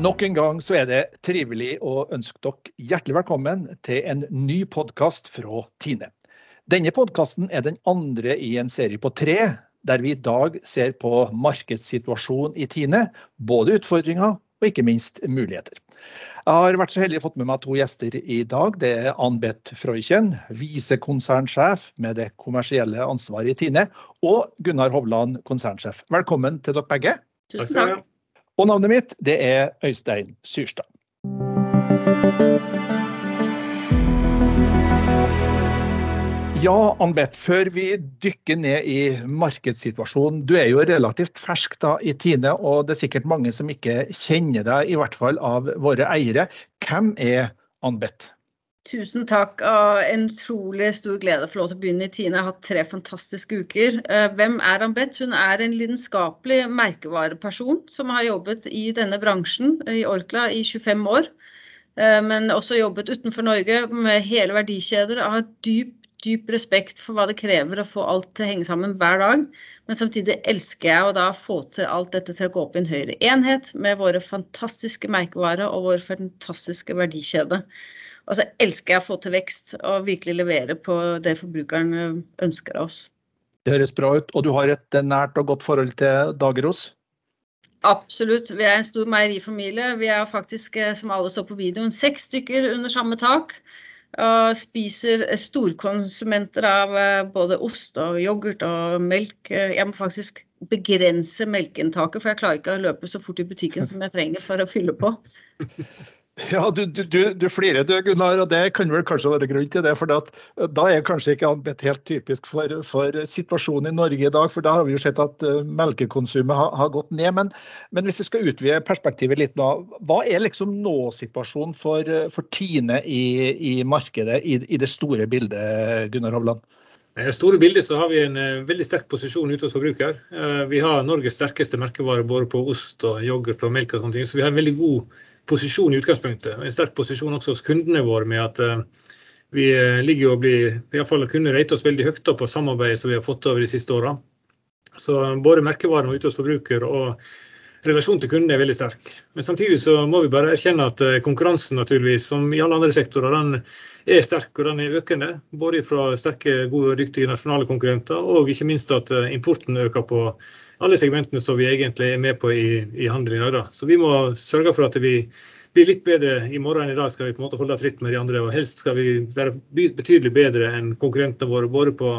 Nok en gang så er det trivelig å ønske dere hjertelig velkommen til en ny podkast fra Tine. Denne podkasten er den andre i en serie på tre, der vi i dag ser på markedssituasjonen i Tine. Både utfordringer og ikke minst muligheter. Jeg har vært så heldig å fått med meg to gjester i dag. Det er Ann-Beth Freuchen, visekonsernsjef med det kommersielle ansvaret i Tine, og Gunnar Hovland, konsernsjef. Velkommen til dere begge. Tusen takk. Og navnet mitt det er Øystein Syrstad. Ja, Ann-Beth, før vi dykker ned i markedssituasjonen. Du er jo relativt fersk da i Tine, og det er sikkert mange som ikke kjenner deg, i hvert fall av våre eiere. Hvem er Anbeth? Tusen takk. og En utrolig stor glede å få lov til å begynne i Tine. Jeg har hatt tre fantastiske uker. Eh, hvem er Ambet? Hun er en lidenskapelig merkevareperson som har jobbet i denne bransjen i Orkla i 25 år. Eh, men også jobbet utenfor Norge med hele verdikjeder. Jeg har dyp, dyp respekt for hva det krever å få alt til å henge sammen hver dag. Men samtidig elsker jeg å da få til alt dette til å gå opp i en høyere enhet med våre fantastiske merkevarer og vår fantastiske verdikjede. Og så elsker jeg å få til vekst og virkelig levere på det forbrukeren eh, ønsker av oss. Det høres bra ut. Og du har et nært og godt forhold til Dageros? Absolutt. Vi er en stor meierifamilie. Vi er faktisk, eh, som alle så på videoen, seks stykker under samme tak. Og spiser storkonsumenter av eh, både ost og yoghurt og melk. Jeg må faktisk begrense melkeinntaket, for jeg klarer ikke å løpe så fort i butikken som jeg trenger for å fylle på. Ja, du, du, du flirer du, Gunnar, og det kan vel kanskje være grunn til det. for eh, Da er kanskje ikke Anbet helt typisk for, for, situasjonen i Norge i dag. For da har vi jo sett at uh, melkekonsumet har, har, gått ned. Men, men, hvis vi skal utvide perspektivet litt nå, hva er liksom nå-situasjonen for, for, Tine i, i markedet i, i, det store bildet, Gunnar Hovland? I det store bildet så har vi en veldig sterk posisjon ute hos forbruker. Vi har Norges sterkeste merkevare både på ost og yoghurt og melk og sånne ting. Så vi har en veldig god posisjon i utgangspunktet. En sterk posisjon også hos kundene våre med at uh, vi ligger og blir i hvert fall kunne rate oss veldig høyt på samarbeidet som vi har fått over de siste åra. Så både merkevaren ute hos forbruker og relasjonen til kunden er veldig sterk. Men samtidig så må vi bare erkjenne at konkurransen naturligvis, som i alle andre sektorer, den er sterk og den er økende. Både fra sterke, gode og dyktige nasjonale konkurrenter, og ikke minst at importen øker på alle segmentene som vi egentlig er med på i, i handel i dag. Da. Så vi må sørge for at vi blir litt bedre i morgen enn i dag. Skal vi på en måte holde tritt med de andre. Og helst skal vi være betydelig bedre enn konkurrentene våre. både på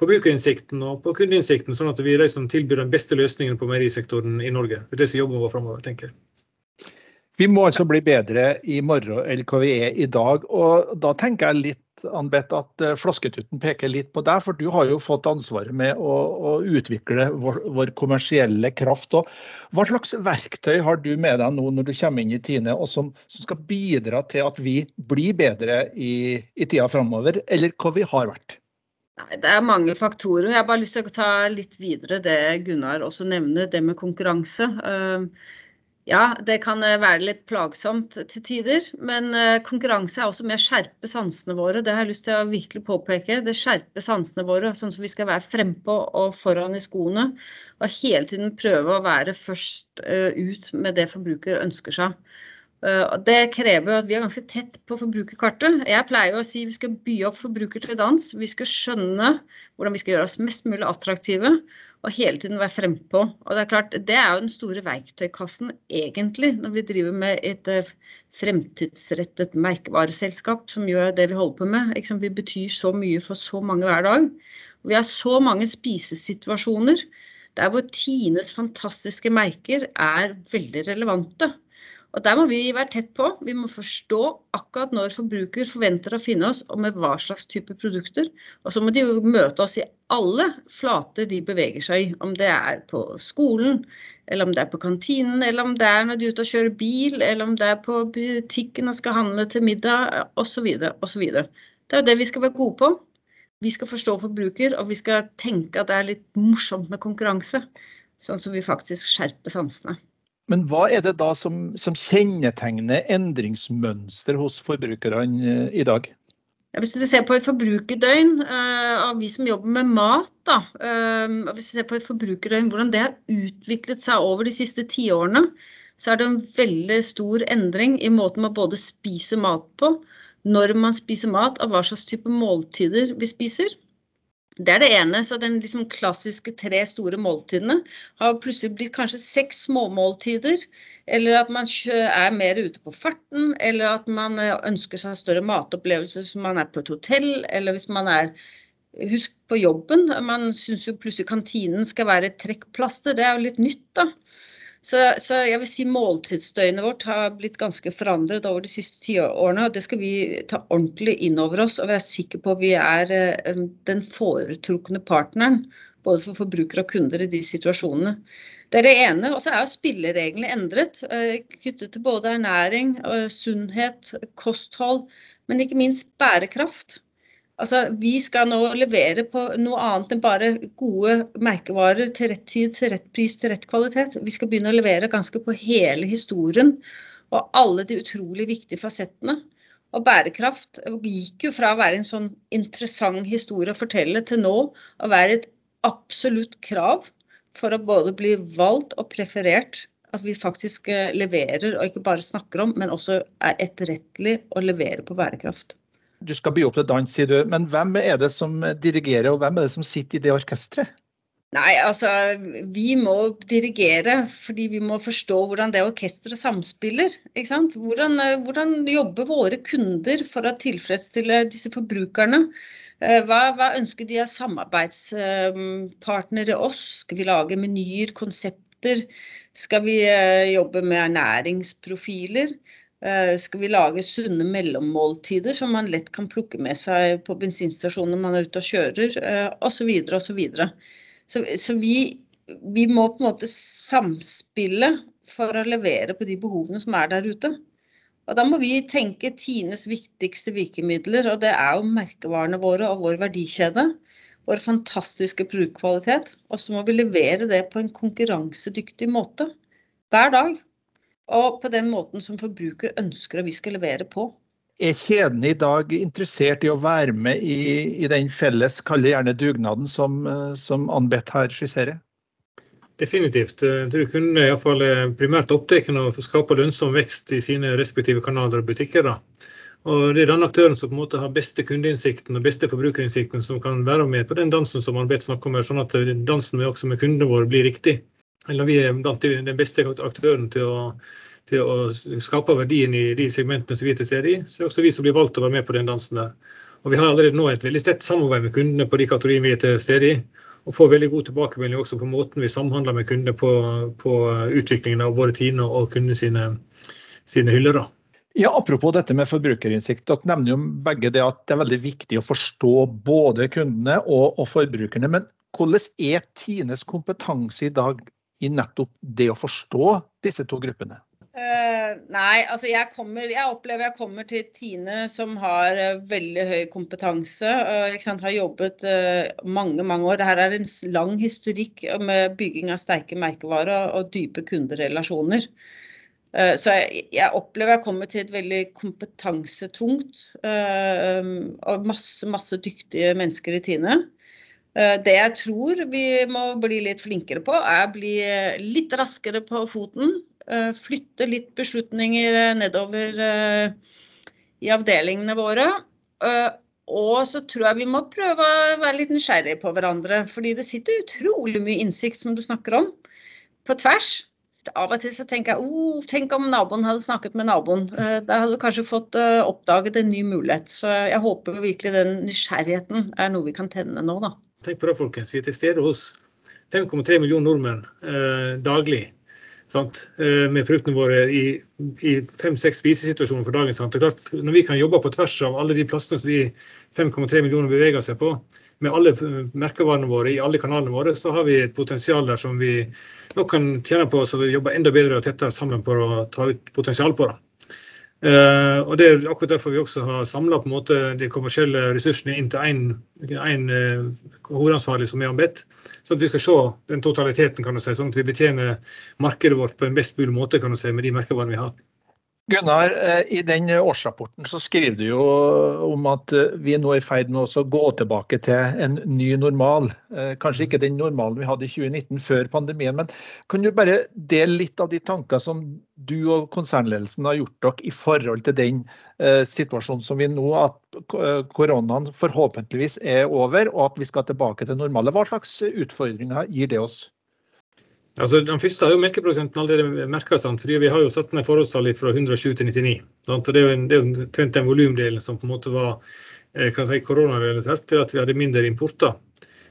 forbrukerinnsikten og på kundeinnsikten, sånn at vi liksom tilbyr den beste løsningen på meierisektoren i Norge. Det er det som jobber vår framover, tenker jeg. Vi må altså bli bedre i morgen enn hva vi er i dag. og Da tenker jeg litt Anbeth, at eh, Flasketutten peker litt på deg, for du har jo fått ansvaret med å, å utvikle vår, vår, kommersielle kraft. Og hva slags verktøy har du med deg nå når du kommer inn i Tine, og som, som skal bidra til at vi blir bedre i, i tida framover, eller hva vi har vært? Nei, Det er mange faktorer. Jeg har bare lyst til å ta litt videre det Gunnar også nevner, det med konkurranse. Uh, ja, det kan eh, være litt plagsomt til tider, men eh, konkurranse er også med å skjerpe sansene våre. Det har jeg lyst til å virkelig påpeke. Det skjerper sansene våre, sånn som vi skal være frempå og foran i skoene. Og hele tiden prøve å være først eh, ut med det forbruker ønsker seg. Det krever at vi er ganske tett på forbrukerkartet. Jeg pleier å si vi skal by opp forbruker til dans. Vi skal skjønne hvordan vi skal gjøre oss mest mulig attraktive og hele tiden være frempå. Og det er klart, det er jo den store verktøykassen egentlig, når vi driver med et eh, fremtidsrettet merkevareselskap som gjør det vi holder på med. Vi betyr så mye for så mange hver dag. Og vi har så mange spisesituasjoner der hvor Tines fantastiske merker er veldig relevante. Og Der må vi være tett på. Vi må forstå akkurat når forbruker forventer å finne oss, og med hva slags type produkter. Og så må de jo møte oss i alle flater de beveger seg i. Om det er på skolen, eller om det er på kantinen, eller om det er når de er ute og kjører bil, eller om det er på butikken og skal handle til middag, osv. osv. Det er jo det vi skal være gode på. Vi skal forstå forbruker, og vi skal tenke at det er litt morsomt med konkurranse. Sånn som vi faktisk skjerper sansene. Men hva er det da som, som kjennetegner endringsmønster hos forbrukerne eh, i dag? Ja, hvis vi ser på et forbrukerdøgn uh, av vi som jobber med mat, da, uh, hvis vi ser på et forbrukerdøgn, hvordan det har utviklet seg over de siste tiårene, så er det en veldig stor endring i måten man både spiser mat på, når man spiser mat, og hva slags type måltider vi spiser. Det er det ene. Så den liksom klassiske tre store måltidene har plutselig blitt kanskje seks småmåltider. Eller at man er mer ute på farten, eller at man eh, ønsker seg større matopplevelser hvis man er på et hotell, eller hvis man er Husk på jobben. Man syns jo plutselig kantinen skal være et trekkplaster. Det er jo litt nytt, da. Så, så, jeg vil si måltidsdøgnet vårt har blitt ganske forandret over de siste tiårene. Og det skal vi ta ordentlig inn over oss og være sikre på at vi er eh, den foretrukne partneren. Både for forbrukere og kunder i de situasjonene. Det er det ene. Og så er jo spillereglene endret. Eh, knyttet til både ernæring, sunnhet, kosthold, men ikke minst bærekraft. Altså, vi skal nå levere på noe annet enn bare gode merkevarer til rett tid, til rett pris, til rett kvalitet. Vi skal begynne å levere ganske på hele historien og alle de utrolig viktige fasettene. Og bærekraft gikk jo fra å være en sånn interessant historie å fortelle, til nå å være et absolutt krav for å både bli valgt og preferert. At vi faktisk eh, leverer, og ikke bare snakker om, men også er etterrettelig å levere på bærekraft du skal by opp til dans, sier du. Men hvem er det som dirigerer, og hvem er det som sitter i det orkesteret? Nei, altså vi må dirigere fordi vi må forstå hvordan det orkesteret samspiller. ikke sant? Hvordan, hvordan, jobber våre kunder for å tilfredsstille disse forbrukerne? Eh, hva, hva ønsker de av samarbeidspartnere oss? Skal vi lage menyer, konsepter? Skal vi eh, jobbe med ernæringsprofiler? Eh, skal vi lage sunne mellommåltider som man lett kan plukke med seg på bensinstasjonen når man er ute og kjører, osv. Eh, osv. Så, så, så vi, vi må på en måte samspille for å levere på de behovene som er der ute. Og Da må vi tenke Tines viktigste virkemidler, og det er jo merkevarene våre og vår verdikjede. Vår fantastiske produktkvalitet. Og så må vi levere det på en konkurransedyktig måte hver dag og på den måten som forbruker ønsker at vi skal levere på. Er kjeden i dag interessert i å være med i, i den felles, kall det gjerne dugnaden, som, som Anbeth her skisserer? Definitivt. Jeg tror kundene iallfall er primært opptatt av å skape lønnsom vekst i sine respektive kanaler og butikker. Da. Og Det er den aktøren som på en måte har beste kundeinnsikten og beste forbrukerinnsikten som kan være med på den dansen som Anbeth snakker om, sånn at dansen med, også med kundene våre blir riktig eller vi er blant den beste aktøren til å, til å skape verdien i de segmentene som vi er til stede i. Så det er også vi som blir valgt til å være med på den dansen der. Og Vi har allerede nå et veldig tett samarbeid med kundene på de kategoriene vi er til stede i. Og får veldig god tilbakemelding også på måten vi samhandler med kundene på, på utviklingen av både Tine og kundene sine, sine hyller. da. Ja, Apropos dette med forbrukerinnsikt. Dere nevner jo begge det at det er veldig viktig å forstå både kundene og, og forbrukerne. Men hvordan er Tines kompetanse i dag i nettopp det å forstå disse to gruppene? Uh, nei, altså jeg, kommer, jeg opplever jeg kommer til Tine som har uh, veldig høy kompetanse. Uh, har jobbet mange mange år. Dette er en lang historikk med bygging av sterke merkevarer og dype kunderelasjoner. Så jeg, jeg, opplever jeg kommer til et veldig kompetansetungt og masse, masse dyktige mennesker i Tine. Eh, det jeg tror vi må bli litt flinkere på, er å bli litt raskere på foten. Eh, flytte litt beslutninger nedover eh, i avdelingene våre. Og så tror jeg vi må prøve å være litt nysgjerrige på hverandre. Fordi det sitter utrolig mye innsikt, som du snakker om, på tvers. Av og til så tenker jeg oh, tenk om naboen hadde snakket med naboen. Da hadde du kanskje fått oppdaget en ny mulighet. Så jeg håper virkelig den nysgjerrigheten er noe vi kan tenne nå, da. Tenk på det, folkens. Vi er til stede hos 5,3 millioner nordmenn eh, daglig. Sant? Eh, med produktene våre i, i fem-seks spisesituasjoner for dagen. Sant? Klart, når vi kan jobbe på tvers av alle de plassene som de 5,3 millioner beveger seg på, med alle merkevarene våre i alle kanalene våre, så har vi et potensial der som vi nok kan tjene på så vi jobber enda bedre og tettere sammen på å ta ut potensial på. det. Uh, og Det er akkurat derfor vi også har samla de kommersielle ressursene inn til én uh, hovedansvarlig som er Ambet. Sånn at vi skal se den totaliteten, kan du si, sånn at vi betjener markedet vårt på en best mulig måte kan du si, med de merkevarene vi har. Gunnar, eh, i den årsrapporten så skriver du jo om at eh, vi nå er i ferd med å gå tilbake til en ny normal. Eh, kanskje ikke den normalen vi hadde i 2019 før pandemien, men kan du bare dele litt av de tanker som du og konsernledelsen har gjort dere i forhold til den situasjonen som vi nå, at koronaen forhåpentligvis er over og at vi skal tilbake til normale. Hva slags utfordringer gir det oss? Altså, Den første har jo melkeprosenten allerede merka, fordi vi har jo satt ned forholdstallet fra 107 til 99. Sant? Det er jo, en, det er jo trent den volumdelen som på en måte var eh, kan si, koronarelatert til at vi hadde mindre importer.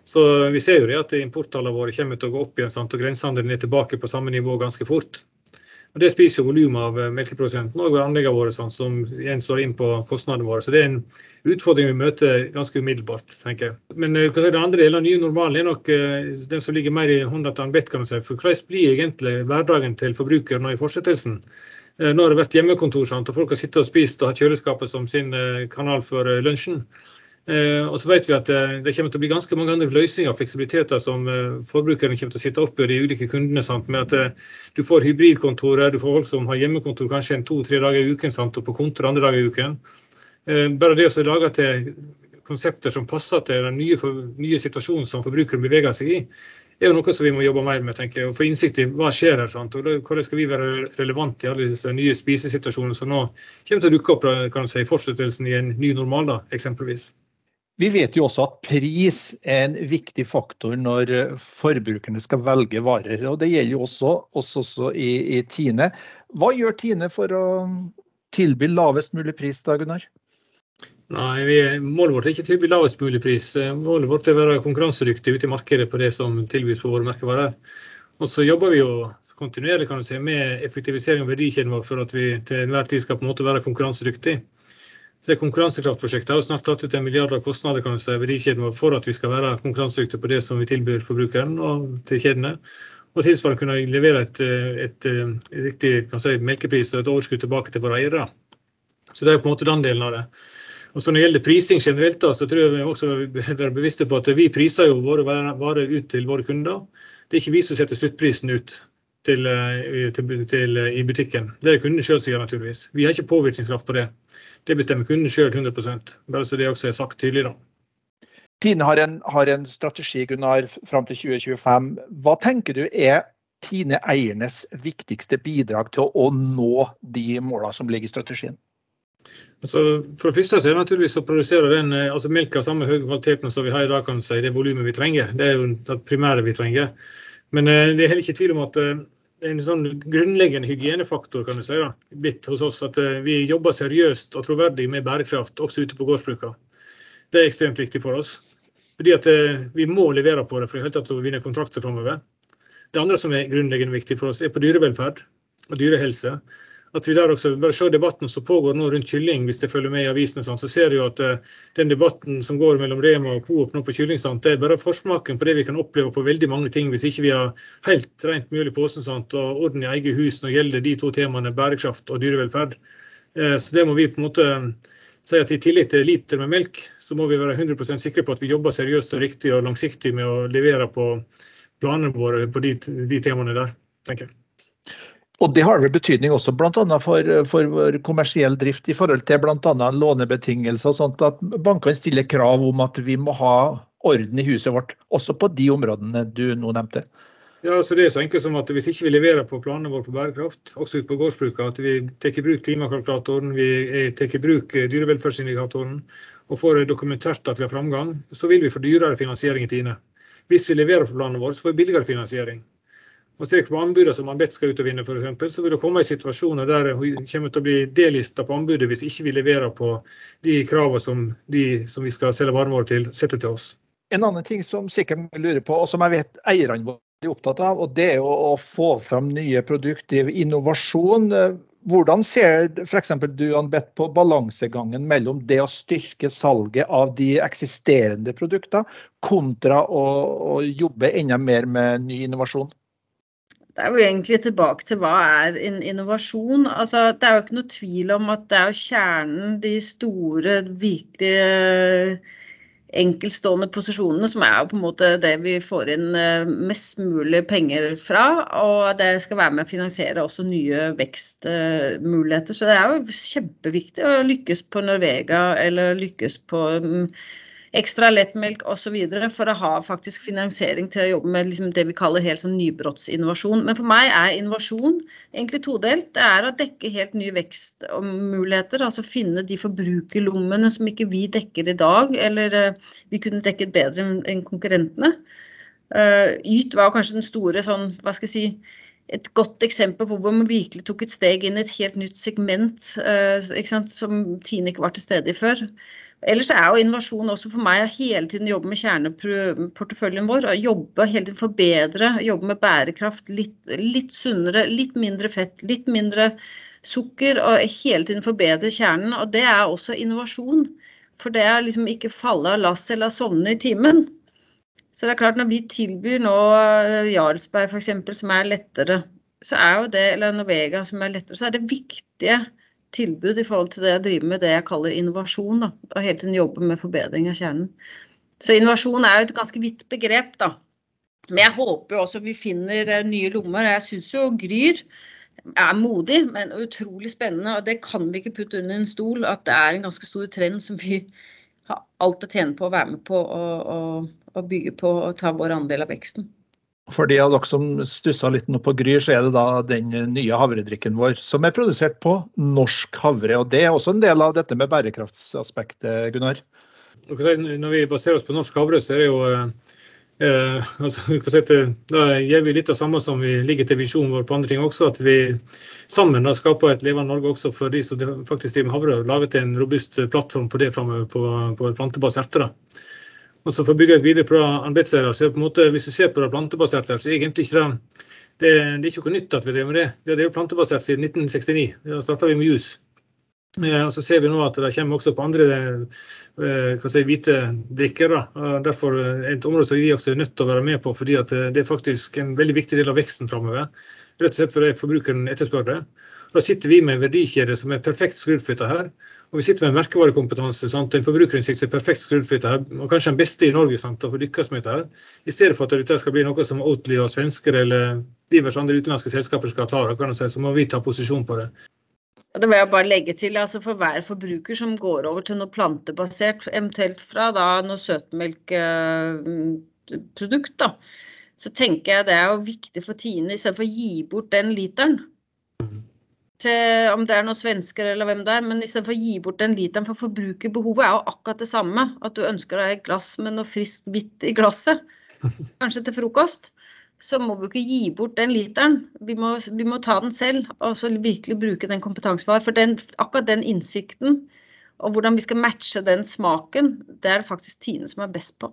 Så vi ser jo det at importtallene våre kommer til å gå opp igjen, sant? og grensehandelen er tilbake på samme nivå ganske fort. Og Det spiser jo volumet av eh, melkeprodusenten og anleggene våre, sånn, som igjen står inn på kostnadene våre. Så det er en utfordring vi møter ganske umiddelbart, tenker jeg. Men uh, den andre delen av nye normalen er nok uh, den som ligger mer i hånda til Anbeth, kan man si. For hvordan blir egentlig hverdagen til forbrukeren nå i fortsettelsen? Nå har det vært hjemmekontor, sant? og folk har sittet og spist og hatt kjøleskapet som sin kanal for lunsjen. Eh, og så vet vi at eh, det kommer til å bli ganske mange andre løsninger og fleksibiliteter som eh, forbrukeren kommer til å sitte oppe i de ulike kundene. Sant? Med at Du får hybridkontorer, du får folk som har hjemmekontor kanskje en to-tre dager i uken sant? og på kontor andre dager i uken. Bare det å lage til konsepter som passer til den nye, nye situasjonen som forbrukeren beveger seg i, er jo noe som vi må jobbe mer med. tenker jeg, og Få innsikt i hva skjer her. sant, og Hvordan skal vi være relevante i alle disse nye spisesituasjonene som nå kommer til å dukke opp kan si, i fortsettelsen i en ny normal, da, eksempelvis. Vi vet jo også at pris er en viktig faktor når eh, forbrukerne skal velge varer. og Det gjelder jo også oss også i, i Tine. Hva gjør Tine for å tilby lavest mulig pris, da, Gunnar? Nei, vi, Målet vårt er ikke å tilby lavest mulig pris. Målet vårt er å være konkurransedyktig ute i markedet på det som tilbys på våre merkevarer. Og så jobber vi jo kontinuerlig kan du si, med effektivisering av verdikjeden vår for at vi til enhver tid skal på en måte være konkurransedyktige. Så Konkurransekraftprosjektet har snart tatt ut en milliard av kostnader kan du si, verdikjeden for at vi skal være konkurransedyktige på det som vi tilbyr forbrukeren og til kjedene. Og tilsvarende kunne levere et, et, et riktig si, melkepris og et overskudd tilbake til våre eiere. Så det er på en måte den delen av det. Og så Når det gjelder prising generelt, da, så tror jeg vi også bør være bevisste på at vi priser jo våre varer ut til våre kunder. Det er ikke vi som setter sluttprisen ut til, til, til, i butikken. Det er kundene sjøl som gjør, naturligvis. Vi har ikke påvirkningskraft på det. Det bestemmer kunden sjøl 100% bare så det også er sagt tydelig. da. Tine har en, har en strategi Gunnar, fram til 2025. Hva tenker du er Tine-eiernes viktigste bidrag til å nå de målene som ligger i strategien? Altså, for det første så er det naturligvis å produsere den, eh, altså melk av samme høye kvaliteten som vi har i dag, kan si, det volumet vi trenger. Det er jo det primære vi trenger. Men eh, det er heller ikke tvil om at det er en sånn grunnleggende hygienefaktor kan du si, da, blitt hos oss. At eh, vi jobber seriøst og troverdig med bærekraft også ute på gårdsbrukene. Det er ekstremt viktig for oss. Fordi at eh, Vi må levere på det for i å vinne kontrakter framover. Det andre som er grunnleggende viktig for oss, er på dyrevelferd og dyrehelse at vi der også bare ser debatten som pågår nå rundt kylling, hvis det følger med i avisene, sånn, så ser du at uh, den debatten som går mellom Rema og Coop nå på kylling, sånn, det er bare forsmaken på det vi kan oppleve på veldig mange ting, hvis ikke vi har helt rent mjøl i posen sånn, og orden i eget hus når det gjelder de to temaene bærekraft og dyrevelferd. Uh, så det må vi på en måte si at I tillegg til liter med melk, så må vi være 100% sikre på at vi jobber seriøst og riktig og langsiktig med å levere på planene våre på de, de temaene der, tenker jeg. Og Det har vel betydning også bl.a. For, for vår kommersiell drift i forhold til bl.a. lånebetingelser. sånt at Bankene stiller krav om at vi må ha orden i huset vårt, også på de områdene du nå nevnte. Ja, så det er så enkelt som at Hvis ikke vi leverer på planene våre på bærekraft, også ute på gårdsbruket, at vi tar i bruk klimakalkulatoren, vi tar i bruk dyrevelferdsindikatoren og får dokumentert at vi har framgang, så vil vi få dyrere finansiering i Tine. Hvis vi leverer på planene våre, så får vi billigere finansiering og ser på anbudene som Ambet skal ut og vinne, f.eks., så vil det komme i situasjoner der hun kommer til å bli delista på anbudet hvis ikke vi leverer på de kravene som de som vi skal selge varene våre til, setter til oss. En annen ting som sikkert lurer på, og som jeg vet eierne våre er opptatt av, og det er å få fram nye produkter, innovasjon. Hvordan ser f.eks. du Anbeth, på balansegangen mellom det å styrke salget av de eksisterende produktene, kontra å, å jobbe enda mer med ny innovasjon? Det er jo egentlig tilbake til hva er innovasjon. Altså, det er jo ikke noe tvil om at det er kjernen, de store, virkelig enkeltstående posisjonene, som er jo på en måte det vi får inn eh, mest mulig penger fra. Og det skal være med å finansiere også nye vekstmuligheter. Så det er jo kjempeviktig å lykkes på Norvega eller lykkes på mm, ekstra lettmelk osv. for å ha faktisk finansiering til å jobbe med liksom det vi kaller helt sånn nybrottsinnovasjon. Men for meg er innovasjon egentlig todelt. Det er å dekke helt nye vekstmuligheter. Altså finne de forbrukerlommene som ikke vi dekker i dag, eller uh, vi kunne dekket bedre enn konkurrentene. Uh, Yt var kanskje den store sånn, hva skal jeg si, et godt eksempel på hvor man virkelig tok et steg inn i et helt nytt segment uh, som Tine ikke var til stede i før. Ellers er jo innovasjon også for meg å hele tiden jobbe med kjerneporteføljen vår. og Jobbe hele tiden forbedre, jobbe med bærekraft. Litt, litt, sunnere, litt mindre fett, litt mindre sukker. Og hele tiden forbedre kjernen. Og det er også innovasjon. For det er liksom ikke falle av lasset eller sovne i timen. Så det er klart når vi tilbyr nå eh, Jarlsberg f.eks. som er lettere, så er jo det, eller Novega som er lettere, så er det viktige tilbud i forhold til det jeg driver med det jeg kaller innovasjon. Da, og hele tiden jobbe med forbedring av kjernen. Så innovasjon er jo et ganske vidt begrep, da. Men jeg håper jo også vi finner eh, nye lommer. Jeg syns jo Gryr er modig, men utrolig spennende. Og det kan vi ikke putte under en stol, at det er en ganske stor trend som vi har alt å tjene på å være med på å bygge på og ta vår andel av veksten. For de av dere som stussa litt nå på Gry, så er det da den nye havredrikken vår som er produsert på norsk havre. og Det er også en del av dette med bærekraftsaspektet, Gunnar? Når vi baserer oss på norsk havre, så er det jo eh, altså, Da gjør vi litt av samme som vi ligger til visjonen vår på andre ting også. At vi sammen da skaper et levende Norge også for de som faktisk driver med havre. og Laget en robust plattform på det framover på, på plantebasert. da. Og så For å bygge et videre på arbeidsserie, så er på en måte, Hvis du ser på det plantebaserte, så er egentlig ikke det, det, det er ikke noe nytt at vi driver med det. Vi har drevet plantebasert siden 1969. Da starta vi med jus. Eh, og så ser vi nå at det kommer også på andre eh, si, hvite drikker. Da. Derfor et område som vi også er nødt til å være med på, fordi det er faktisk en veldig viktig del av veksten framover. Rett og slett fordi forbrukeren etterspør det. Da sitter vi med en verdikjede som er perfekt skrudd for dette her. Og vi sitter med merkevarekompetanse. Sant? En forbrukerinnsikt som er perfekt skrudd for dette, og kanskje den beste i Norge sant? å få lykkes med dette. I stedet for at dette skal bli noe som Oatly og svensker eller diverse andre utenlandske selskaper skal ta, kan si, så må vi ta posisjon på det. Det vil jeg bare legge til, altså For hver forbruker som går over til noe plantebasert, eventuelt fra da noe søtmelkprodukt, da, så tenker jeg det er jo viktig for Tine, istedenfor å gi bort den literen, til om det er noen svensker eller hvem det er, men istedenfor å gi bort den literen for forbrukerbehovet er jo akkurat det samme. At du ønsker deg et glass med noe friskt hvitt i glasset, kanskje til frokost. Så må vi ikke gi bort den literen. Vi må, vi må ta den selv og så virkelig bruke den kompetansen vi har. For den, akkurat den innsikten og hvordan vi skal matche den smaken, det er det faktisk Tine som er best på.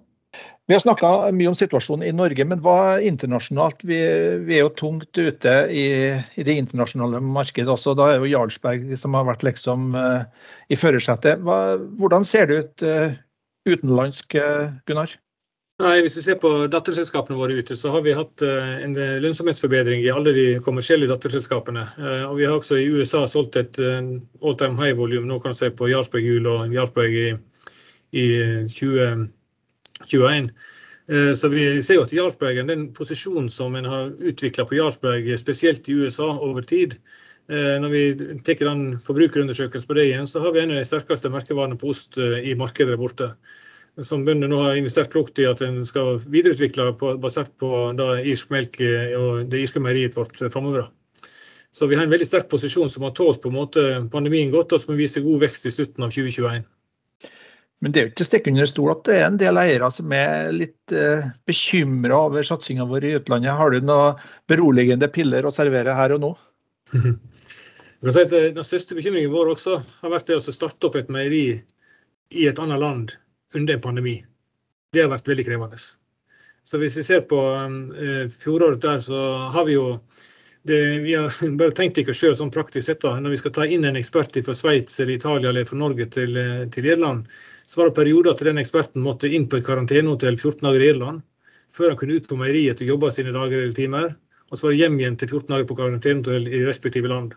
Vi har snakka mye om situasjonen i Norge, men hva internasjonalt? Vi, vi er jo tungt ute i, i, det internasjonale markedet også. Da er jo Jarlsberg som har vært liksom uh, i førersetet. Hvordan ser det ut uh, utenlandsk, uh, Gunnar? Nei, Hvis vi ser på datterselskapene våre ute, så har vi hatt en lønnsomhetsforbedring i alle de kommersielle datterselskapene. Og vi har også i USA solgt et all time high-volum nå kan du si på Jarlsberg Jul og Jarlsberg i, i 20 21. Eh, så vi ser jo at Jarlsbergen, den posisjonen som en har utvikla på Jarlsberg, spesielt i USA over tid eh, Når vi tar den forbrukerundersøkelsen på det igjen, så har vi en av de sterkeste merkevarene på ost eh, i markedet der borte. Som bøndene nå har investert klokt i at en skal videreutvikle på, basert på da, irsk melk og det irske meieriet vårt framover. Så vi har en veldig sterk posisjon som har tålt på en måte pandemien godt, og som viser god vekst i slutten av 2021. Men det er jo ikke å stikke under stol at det er en del eiere som er litt eh, bekymra over satsinga vår i utlandet. Har du noen beroligende piller å servere her og nå? Si at den største bekymringen vår også har vært det å starte opp et meieri i et annet land under en pandemi. Det har vært veldig krevende. Så hvis vi ser på eh, fjoråret der, så har vi jo det, vi har bare tenkt ikke sjøl sånn praktisk sett. da, Når vi skal ta inn en ekspert fra Sveits eller Italia eller fra Norge til, eh, til Irland, så var det perioder at den eksperten måtte inn på et karantenehotell 14 dager i Irland før han kunne ut på meieriet og jobbe sine dager eller timer. Og så var det hjem igjen til 14 dager på karantenehotell i respektive land.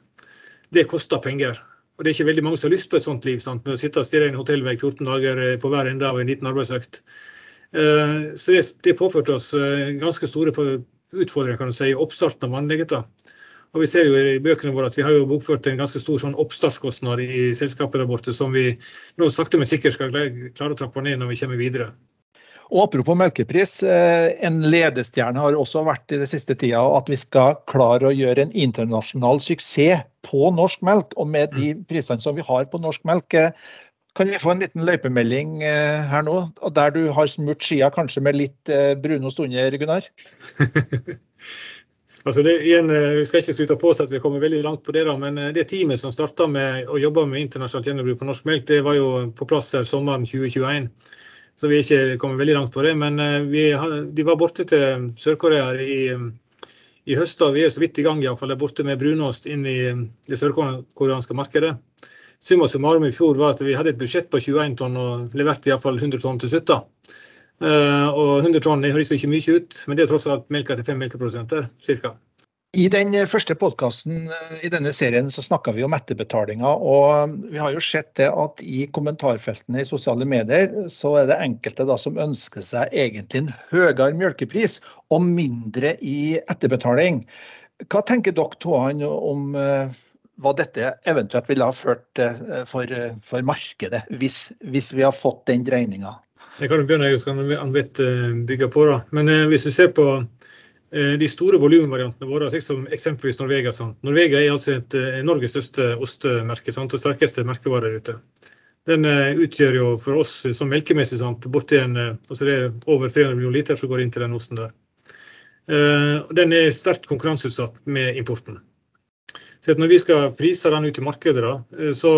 Det koster penger. Og det er ikke veldig mange som har lyst på et sånt liv. Sant? Med å sitte og stirre i en hotellvegg 14 dager på hver ende av en liten arbeidsøkt. Så det, påførte oss ganske store utfordringer kan du si, i oppstarten av mannligheten. Og vi ser jo i bøkene våre at vi har jo bokført en ganske stor sånn oppstartskostnad i selskapet der borte, som vi nå sakte, men sikkert skal klare å trappe ned når vi kommer videre. Og Apropos melkepris, en ledestjerne har også vært i det siste tida at vi skal klare å gjøre en internasjonal suksess på norsk melk. Og med de prisene som vi har på norsk melk, kan vi få en liten løypemelding her nå, der du har smurt skia kanskje med litt brunost under, Gunnar? Altså det, igjen, vi skal ikke slutte på oss at vi kommer veldig langt på det, da, men det teamet som starta med å jobbe med internasjonalt gjennombruk på norsk melk, det var jo på plass her sommeren 2021. Så vi er ikke kommet veldig langt på det. Men vi, de var borte til Sør-Korea i, i høst. Vi er så vidt i gang i alle fall, der borte med brunost inn i det sørkoreanske markedet. Summa summarum i fjor var at vi hadde et budsjett på 21 tonn og leverte iallfall 100 tonn til slutt. Uh, og 100 tonn høres ikke mye ut, men det er tross alt melka til fem melkeprodusenter, ca. I den første podkasten i denne serien så snakka vi om etterbetalinger. Og vi har jo sett det at i kommentarfeltene i sosiale medier så er det enkelte da som ønsker seg egentlig en høyere melkepris og mindre i etterbetaling. Hva tenker dere to om hva dette eventuelt ville ha ført for, for markedet, hvis, hvis vi har fått den dreininga? Det kan du begynne, så kan Ann-Britt bygge på. da. Men hvis du ser på de store volumvariantene våre, som eksempelvis Norvegia. Sant? Norvegia er altså et, Norges største ostemerke sant? og sterkeste merkevare ute. Den utgjør jo for oss som melkemessig sant? borti en, altså det er over 300 millioner liter som går inn til den osten der. Den er sterkt konkurranseutsatt med importen. Så når vi skal prise den ut i markedet, da, så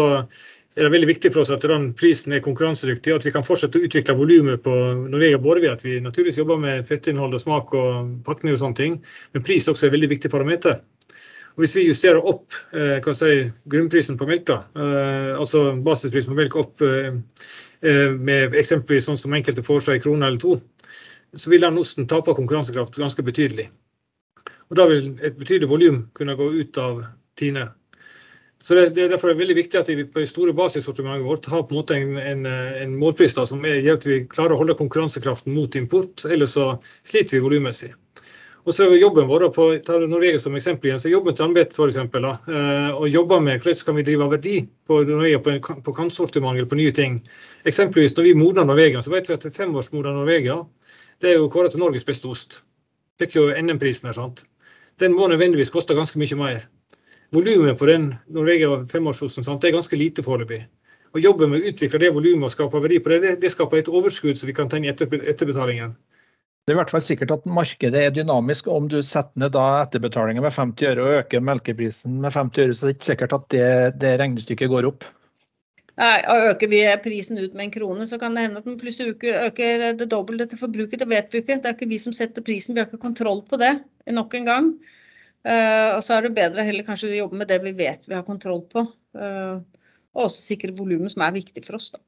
er det veldig viktig for oss at den prisen er konkurransedyktig, at vi kan fortsette å utvikle volumet på Norvegia, ved at vi naturligvis jobber med fettinnhold og smak og pakning og sånne ting, men pris også er veldig viktig parameter. Og hvis vi justerer opp kan si, grunnprisen på melk, eh, altså basisprisen på melk opp med eksempelvis sånn som enkelte foreslår en krone eller to, så vil den osten tape konkurransekraft ganske betydelig. Og da vil et betydelig volum kunne gå ut av Tine. Så det, det, er derfor veldig viktig at vi på det store basissortimentet vårt har på en måte en, en, en målpris da, som gjør at vi klarer å holde konkurransekraften mot import, ellers så sliter vi volummessig. Og så er jobben vår, på, ta Norge som eksempel igjen, så jobben til Anbet da, og jobber med hvordan kan vi drive verdi på Norge på, en, på kantsortiment på nye ting. Eksempelvis når vi modner Norvegia, så vet vi at femårsmodna Norvegia det er jo kåret til Norges beste ost. Fikk jo NM-prisen her, sant. Den må nødvendigvis koste ganske mye mer volumet på den Norvegia femårsosten det er ganske lite foreløpig. Og Jobben med å utvikle det volumet og skape verdi på det, det, det skaper et overskudd så vi kan ta inn etter, etterbetalingen. Det er i hvert fall sikkert at markedet er dynamisk. Om du setter ned da etterbetalingen med 50 øre og øker melkeprisen med 50 øre, så det er det ikke sikkert at det, det regnestykket går opp. Nei, og Øker vi prisen ut med en krone, så kan det hende at den plutselig øker det dobbelte til forbruket. Det vet vi ikke. Det er ikke vi som setter prisen. Vi har ikke kontroll på det nok en gang. Uh, og så er det bedre heller kanskje å jobbe med det vi vet vi har kontroll på. Uh, og også sikre volumet som er viktig for oss. Da.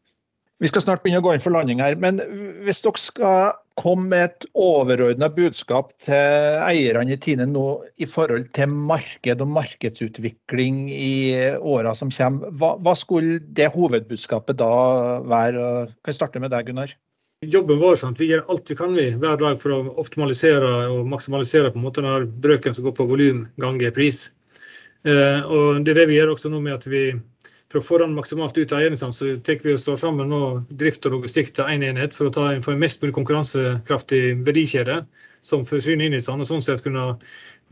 Vi skal snart begynne å gå inn for landing her, men hvis dere skal komme med et overordna budskap til eierne i Tine nå i forhold til marked og markedsutvikling i åra som kommer, hva, hva skulle det hovedbudskapet da være? Kan jeg starte med deg, Gunnar? Jobben vår sånn at vi gjør alt vi kan vi, hver dag for å optimalisere og maksimalisere på en måte den brøken som går på volum ganger pris. Eh, og Det er det vi gjør også nå med at vi for å få den maksimalt ut av eierne, så tar vi og står sammen nå drift og logistikk til én en enhet for å ta inn for en mest mulig konkurransekraftig verdikjede som forsyner Sand, og sånn sett kunne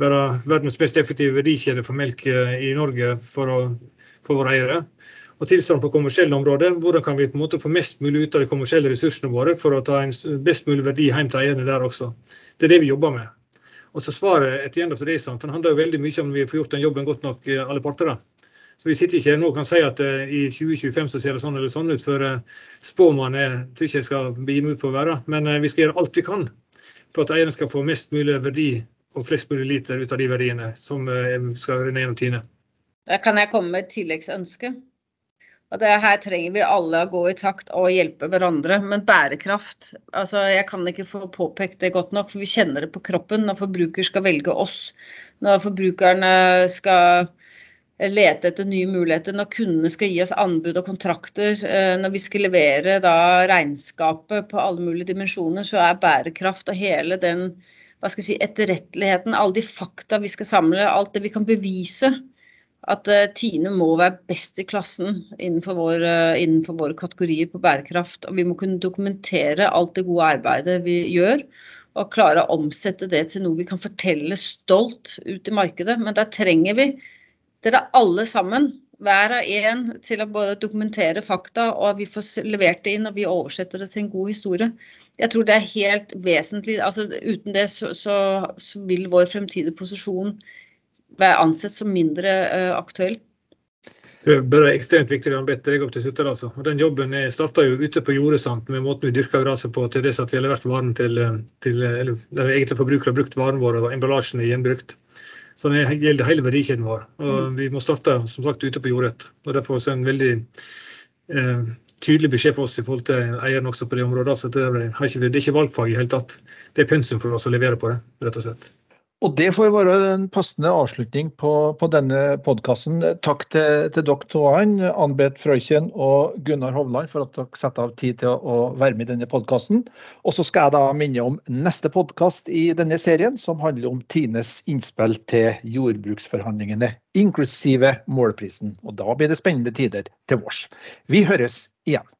være verdens mest effektive verdikjede for melk i Norge for, å, for våre eiere. Og tilsvarende på kommersielle områder, hvordan kan vi på en måte få mest mulig ut av de kommersielle ressursene våre for å ta en best mulig verdi hjem til eierne der også. Det er det vi jobber med. Og så svaret etter end of the day, sant, den handler jo veldig mye om vi får gjort den jobben godt nok, alle parter. da. Så Vi sitter ikke her nå og kan si at uh, i 2025 så ser det sånn eller sånn ut, for uh, spåmann er tror ikke jeg skal begi meg ut på å være. Men uh, vi skal gjøre alt vi kan for at eierne skal få mest mulig verdi og flest mulig liter ut av de verdiene som skal renne gjennom Tine. Da kan jeg komme med et tilleggsønske. Det her trenger vi alle å gå i takt og hjelpe hverandre. Men bærekraft altså Jeg kan ikke få påpekt det godt nok, for vi kjenner det på kroppen når forbruker skal velge oss. Når forbrukerne skal lete etter nye muligheter når kundene skal gi oss anbud og kontrakter. Når vi skal levere da regnskapet på alle mulige dimensjoner, så er bærekraft og hele den hva skal jeg si, etterretteligheten, alle de fakta vi skal samle, alt det vi kan bevise. At Tine må være best i klassen innenfor, vår, innenfor våre kategorier på bærekraft. Og vi må kunne dokumentere alt det gode arbeidet vi gjør og klare å omsette det til noe vi kan fortelle stolt ut i markedet. Men der trenger vi dere alle sammen, hver av en, til å både dokumentere fakta, og vi får levert det inn og vi oversetter det til en god historie. Jeg tror det er helt vesentlig. altså Uten det så, så, så vil vår fremtidige posisjon være ansett som mindre uh, aktuell. Det er bare ekstremt viktig. bedt deg opp til slutt. Altså. Og den jobben starta jo ute på jordet med måten vi dyrka gresset på, til det at vi har levert varen til, til eller, der egentlig forbrukere har brukt varen vår, og emballasjen er gjenbrukt. Så det gjelder hele verdikjeden vår. Og mm. vi må starte som sagt ute på jordet. Og Derfor er det en veldig eh, tydelig beskjed for oss i forhold til eieren også på det området. Så det er, det er ikke valgfag i hele tatt. Det er pensum for oss å levere på det, rett og slett. Og det får være en passende avslutning på, på denne podkasten. Takk til, til dere to, Ann-Beth Frøyken og Gunnar Hovland, for at dere setter av tid til å, være med i denne podkasten. Og så skal jeg da minne om neste podkast i denne serien, som handler om Tines innspill til jordbruksforhandlingene, inklusive målprisen. Og da blir det spennende tider til vårs. Vi høres igjen.